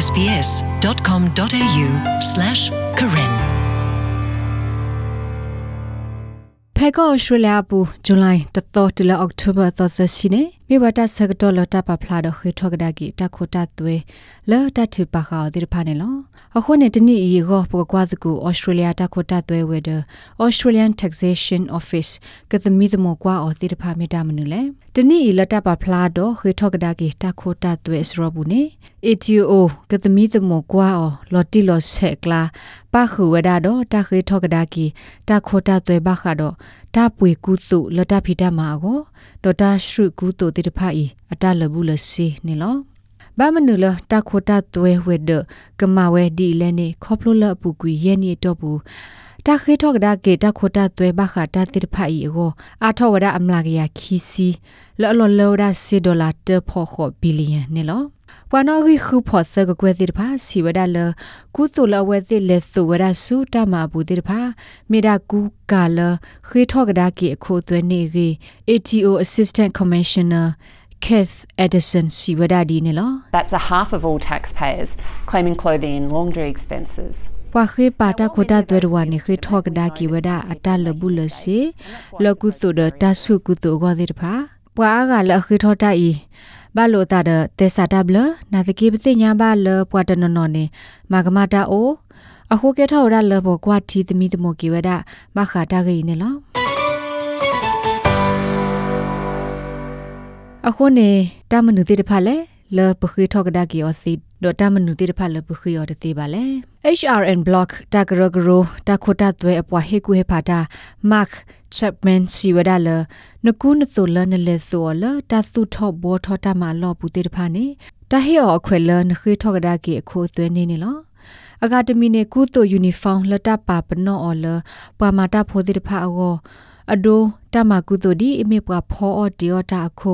sbs.com.au slash Karen. ဖဲကောဩစတြေးလျပူဇူလိုင်တတော်တလအောက်တိုဘာသောသစီနေမိဘတာဆကတော့လတာပဖလာတော့ခေထောကဒါကီတခိုတာသွေလောတတူပါခါဒီဖာနေလောအခုနေတနီဤကိုပကွာစကူဩစတြေးလျတခိုတာသွေဝဲဒ Australian Taxation Office ကသမီသမကွာဩဒီဖာမေတာမနူလေတနီဤလတာပဖလာတော့ခေထောကဒါကီတခိုတာသွေစရဘူးနေ ATO ကသမီသမကွာဩလော်တီလော်ဆက်ကလာပါခူဝဒါတော့တခေထောကဒါကီတခိုတာသွေဘခါတော့တပွေကူစုလတာဖီတာမာကိုဒေါ်တာရှုကူတိုတိတဖာဤအတလဘူးလစီနေလောဘာမနုလတခိုတာသွဲဝဲဒကမဝဲဒီလဲနေခေါပလိုလပူကွေရဲ့နေတော့ဘူး တခေထောကဒါကေတခိုတာသွဲဘခတာတိတဖာဤကိုအာထောဝဒအမလာကရခီစီလော်လော်လော်ဒါစီဒေါ်လာတဖို့ခဘီလီယံနေလောပဝနောရီခုဖောဆကကွဲတိတဖာစီဝဒါလကုတုလဝဲတိလက်သုဝဒါစုတမဘူးတိတဖာမေဒါကူကာလခေထောကဒါကေအခုသွဲနေရီ ATO Assistant Commissioner Keith Edison Siwadadi ne lo That's a half of all taxpayers claiming clothing and laundry expenses. ပဝခေပါတာခိုတာသွဲရဝနေခေထောကဒါကီဝဒအတလဘူးလစီလကုတုဒတဆုကုတုဂောဒီတဖာပွာကလခေထောတာဤဘာလို့တာတဲ့တေစာတဘလနာတကေပစိညာဘာလပွာတနနော်နေမာကမတာအိုအခုကေထောရလဘောကွာတီသမီသမကီဝဒမခတာဂိနေလောအခုနေတာမနုတိတဖက်လေ လပခိထောကဒါကီအစီဒေါ်တာမနုတိတဖက်လပခိယောတတိပါလေ HRN block တကရဂရိုတခိုတာသွဲအပွားဟေကူဟေဖာတာ Mark Chapman စီဝဒါလနကူနဆိုလနလေဆိုလတသုထောဘောထောတာမလောပူတိတဖာနေတဟေောအခွေလနခိထောကဒါကီအခိုသွဲနေနေလောအကာဒမီနေကုတိုယူနီဖောင်းလတပါပနောအော်လပမာတာဖိုတိတဖာအောအဒိုတမကုတိုဒီအမေပွားဖောအော်ဒီယတာအခု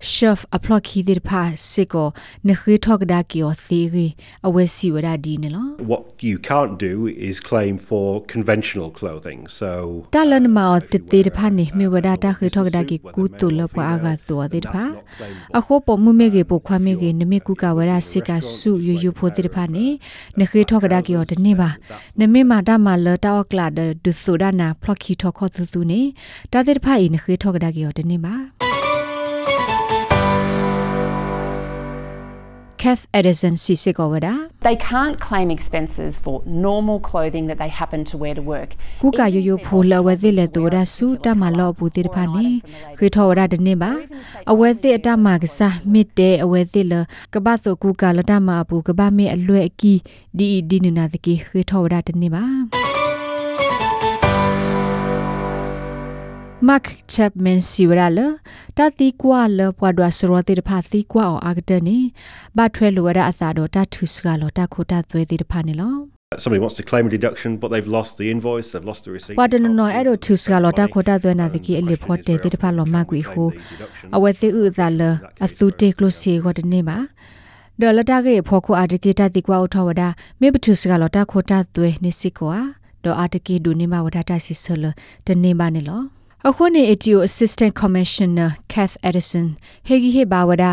chef aplok khi dir pha siko ne khi thok da ki o theory awe si wada di ne lo What you can't do is claim for conventional clothing. So talan ma o te te pha ni me wada ta khi thok da ki ku tu lo pa aga to de pha a kho po mu me ge po khwa me ge ne me ku ka wada sika su yu yu pho de pha ni ne khi thok da ki o de ne ba ne me ma da ma lo ta o kla de du su da na plok khi thok kho tu tu ni ta de pha i ne khi thok da ki o de ne ba Kath Edison Sisikowada They can't claim expenses for normal clothing that they happen to wear to work. ku ka yo yo pho la we zi le to da su ta ma lo bu ti pha ni khi tho da de ne ba a we zi a ta ma ka sa mit de a we zi le ka ba so ku ka la ta ma bu ka ba me a lwe a ki di di ni na zi ki khi tho da de ne ba Mark Chapman Siwala တ တိကွာလပွားဒွာစရောတိတဖာတိကွာအောအာဂတနေဘာထွဲလိုရအစာတော့တထုစကလောတခိုတသွဲတိတဖာနေလော somebody wants to claim a deduction, but they've lost the invoice, they've lost the receipt. ပွားတနနော်အဲ့တော့ထုစကလောတခိုတသွဲနာတိကိအလီဖော့တေတိတဖာလောမကွေဟိုအဝဲတိဥဇာလအသုတေကလိုစီကိုတနေပါဒေါ်လတာကေဖောခုအာတကေတတိကွာအထောဝဒမေပထုစကလောတခိုတသွဲနေစစ်ကွာဒေါ်အာတကေဒူနေမဝဒတာစီဆလတနေပါနေလော အခုနေ ATO Assistant Commissioner Kath Edison ဟေဂီဟေဘာဝဒ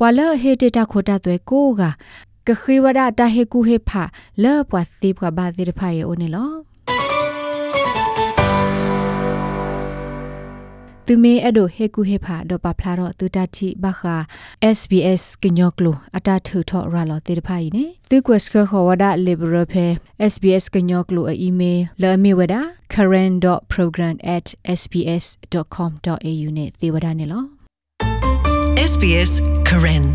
ဝါလဟေတတာခိုတာသွဲကိုကကခိဝဒတာဟေကူဟေဖာလောပွားစီပွားဘာစီရဖာယေအိုနေလော သူမေအဲ့ဒိုဟေကူဟေဖာဒေါ်ပဖလာတော့သူတတိဘခာ SBS ကညောကလိုအတာထူထော်ရာလောတေတဖိုင်နေသူကွက်စခခေါ်ဝဒ liberal phe SBS ကညောကလိုအီးမေးလ်အမီဝဒ karen.program@sbs.com.au နဲ့သေဝဒနေလော SBS Karen